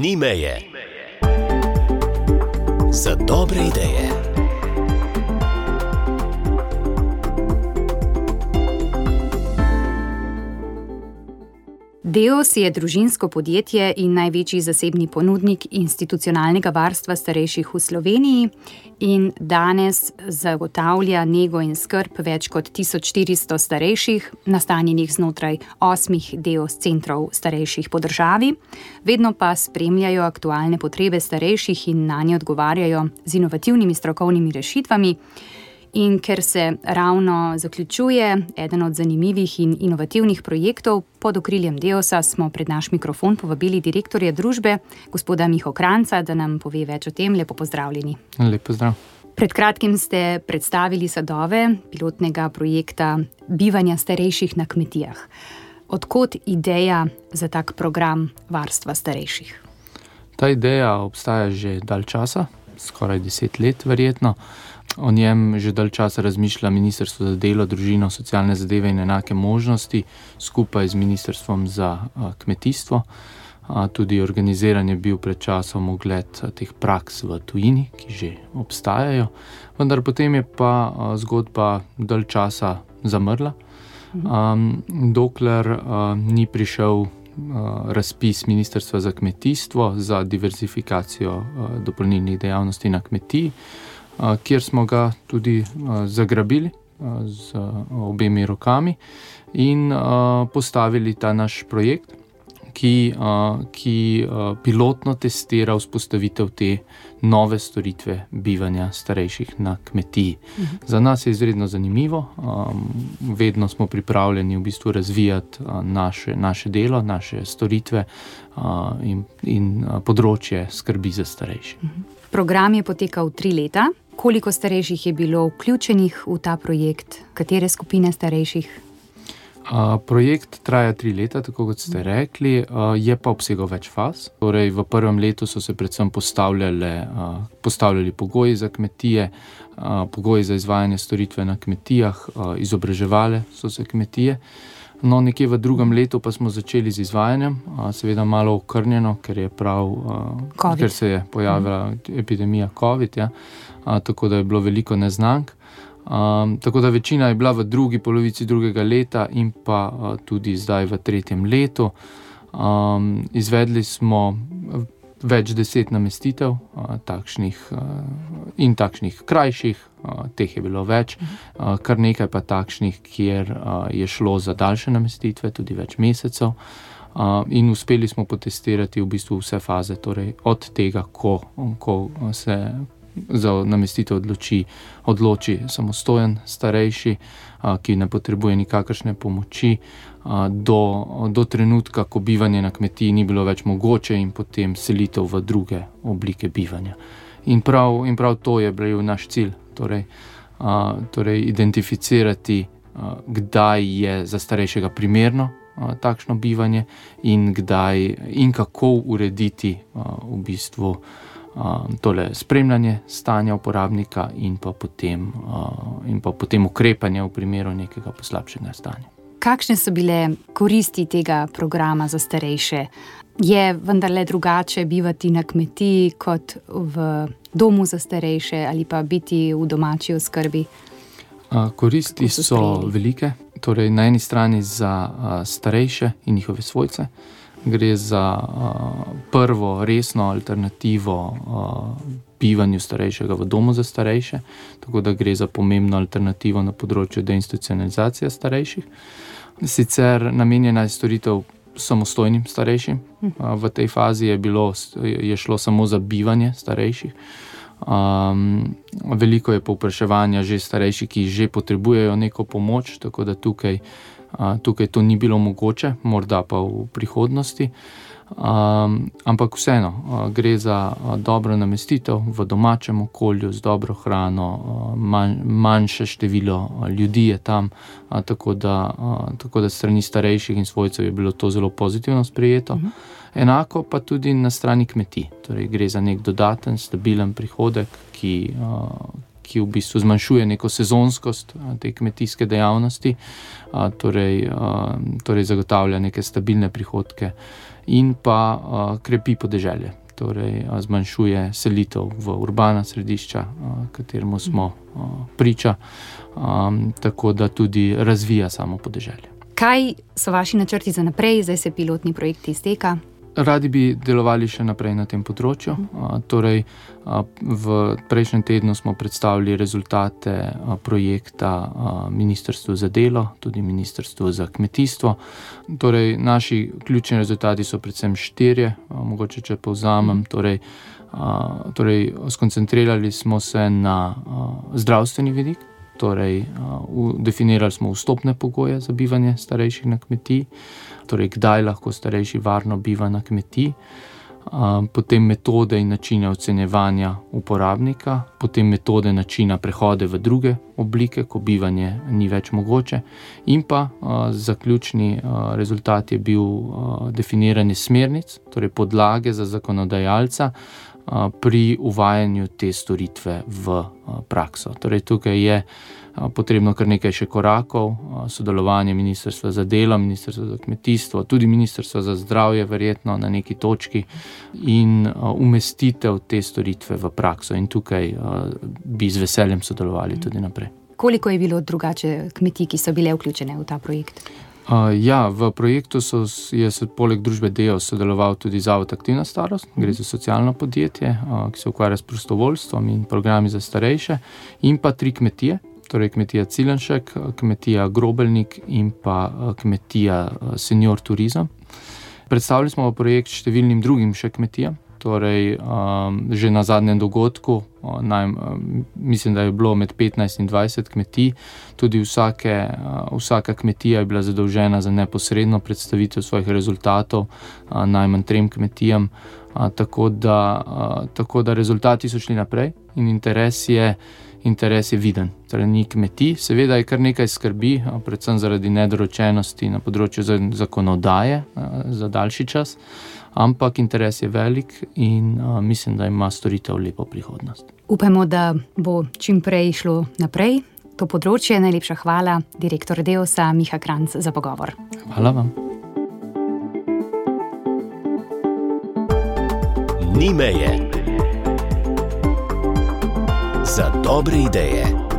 ni meje. Za dobre ideje. Deos je družinsko podjetje in največji zasebni ponudnik institucionalnega varstva starejših v Sloveniji in danes zagotavlja nego in skrb več kot 1400 starejših, nastanjenih znotraj osmih Deos centrov starejših po državi. Vedno pa spremljajo aktualne potrebe starejših in na nje odgovarjajo z inovativnimi strokovnimi rešitvami. In ker se ravno zaključuje eden od zanimivih in inovativnih projektov pod okriljem Deosa, smo pred naš mikrofon povabili direktorja družbe, gospoda Miho Kranca, da nam pove več o tem. Lepo pozdravljeni. Lepo zdrav. Pred kratkim ste predstavili sadove pilotnega projekta bivanja starejših na kmetijah. Odkot ideja za tak program varstva starejših? Ta ideja obstaja že dalj časa, skoraj deset let, verjetno. O njem že dalj časa razmišlja Ministrstvo za delo, družino, socialne zadeve in enake možnosti skupaj z Ministrstvom za kmetijstvo. Tudi organiziran je bil pred časom ogled teh praks v tujini, ki že obstajajo, vendar potem je pa zgodba dalj časa zamrla, dokler ni prišel razpis Ministrstva za kmetijstvo za diverzifikacijo dopolnilnih dejavnosti na kmetiji kjer smo ga tudi zagrabili z obemi rokami in postavili ta naš projekt, ki, ki pilotno testira vzpostavitev te nove storitve bivanja starejših na kmetiji. Za nas je izredno zanimivo, vedno smo pripravljeni v bistvu razvijati naše, naše delo, naše storitve in, in področje skrbi za starejše. Program je potekal tri leta. Koliko starejših je bilo vključenih v ta projekt, katere skupine starejših? Uh, projekt traja tri leta, tako kot ste rekli, uh, je pa obsegal več faz. Torej, v prvem letu so se predvsem uh, postavljali pogoji za kmetije, uh, pogoji za izvajanje storitve na kmetijah, uh, izobraževale so se kmetije. No, nekje v drugem letu pa smo začeli z izvajanjem, seveda malo okrnjeno, ker, prav, uh, ker se je pojavila mm. epidemija COVID. Ja. Tako da je bilo veliko neznank. Um, tako da večina je bila v drugi polovici drugega leta, in pa uh, tudi zdaj v tretjem letu. Um, izvedli smo več deset namestitev, takšnih in takšnih krajših, teh je bilo več, uh, kar nekaj pa takšnih, kjer je šlo za daljše namestitve, tudi več mesecev. In uspeli smo potestirati v bistvu vse faze, torej od tega, ko, ko se za namestitev odloči, odloči samostojen starejši, ki ne potrebuje nikakršne pomoči, do, do trenutka, ko bivanje na kmetiji ni bilo več mogoče, in potem selitev v druge oblike bivanja. In prav, in prav to je bil naš cilj, torej, torej identificirati, kdaj je za starejšega primerno. Takšno bivanje, in kdaj in kako urediti v bistvu Um, tole spremljanje stanja uporabnika in pa, potem, uh, in pa potem ukrepanje v primeru nekega poslabšanja stanja. Kakšne so bile koristi tega programa za starejše? Je vendarle drugače bivati na kmetiji kot v domu za starejše ali pa biti v domači oskrbi? Uh, koristi so velike, torej na eni strani za uh, starejše in njihove svojce gre za uh, prvo resno alternativo uh, bivanju starejšega v domu za starejše, tako da gre za pomembno alternativo na področju deinstitucionalizacije starejših. Sicer namenjena je storitev samostojnim starejšim, uh, v tej fazi je, bilo, je šlo samo za bivanje starejših. Um, veliko je povpraševanja že starejših, ki že potrebujejo neko pomoč, tako da tukaj tukaj to ni bilo mogoče, morda pa v prihodnosti. Um, ampak vseeno, uh, gre za uh, dobro namestitev v domačem okolju, z dobro hrano, uh, manj, manjše število uh, ljudi je tam, uh, tako, da, uh, tako da strani starejših in svojcev je bilo to zelo pozitivno sprejeto. Uh mhm. -huh. Enako pa tudi na strani kmetij. Torej, gre za nek dodaten, stabilen prihodek, ki, uh, ki v bistvu zmanjšuje neko sezonskost te kmetijske dejavnosti, torej, torej zagotavlja neke stabilne prihodke in pa krepi podeželje. Torej, zmanjšuje selitev v urbana središča, kateremu smo priča, tako da tudi razvija samo podeželje. Kaj so vaši načrti za naprej, zdaj se pilotni projekt izteka? Radi bi delovali še naprej na tem področju. Torej, v prejšnjem tednu smo predstavili rezultate projekta Ministrstvu za delo, tudi Ministrstvu za kmetijstvo. Torej, naši ključni rezultati so predvsem štirje, mogoče če povzamem. Torej, torej, skoncentrirali smo se na zdravstveni vidik. Torej, definirali smo vstopne pogoje za bivanje starejših na kmetiji, torej kdaj lahko starejši varno biva na kmetiji, potem metode in načine ocenjevanja uporabnika, potem metode načina prehode v druge oblike, ko bivanje ni več mogoče, in pa zaključni rezultat je bil definiranje smernic, torej podlage za zakonodajalca pri uvajanju te storitve v prakso. Torej, tukaj je potrebno kar nekaj še korakov, sodelovanje Ministrstva za delo, Ministrstva za kmetijstvo, tudi Ministrstva za zdravje, verjetno na neki točki, in umestitev te storitve v prakso. In tukaj bi z veseljem sodelovali tudi naprej. Koliko je bilo drugače kmetij, ki so bile vključene v ta projekt? Uh, ja, v projektu so, je se poleg družbe Deo sodeloval tudi Zavod Aktivna starost, gre za socialno podjetje, uh, ki se ukvarja s prostovoljstvom in programi za starejše, in pa tri kmetije, torej kmetija Cilenšek, kmetija Grobelnik in pa kmetija Senior Turizem. Predstavili smo projekt številnim drugim še kmetijam, torej um, že na zadnjem dogodku, naj, mislim, da je bilo med 15 in 20 kmetij, tudi vsake, vsaka kmetija je bila zadolžena za neposredno predstavitev svojih rezultatov, najmanj trem kmetijam. Tako da, tako da rezultati so šli naprej in interes je. Interes je viden, torej ni kmetij, seveda je kar nekaj skrbi, predvsem zaradi nedoročenosti na področju zakonodaje za daljši čas ampak interes je velik in uh, mislim, da ima storitev lepo prihodnost. Upamo, da bo čim prej šlo naprej to področje. Najlepša hvala, direktor Deosa Miha Kranc, za pogovor. Hvala vam. Ni meje za dobre ideje.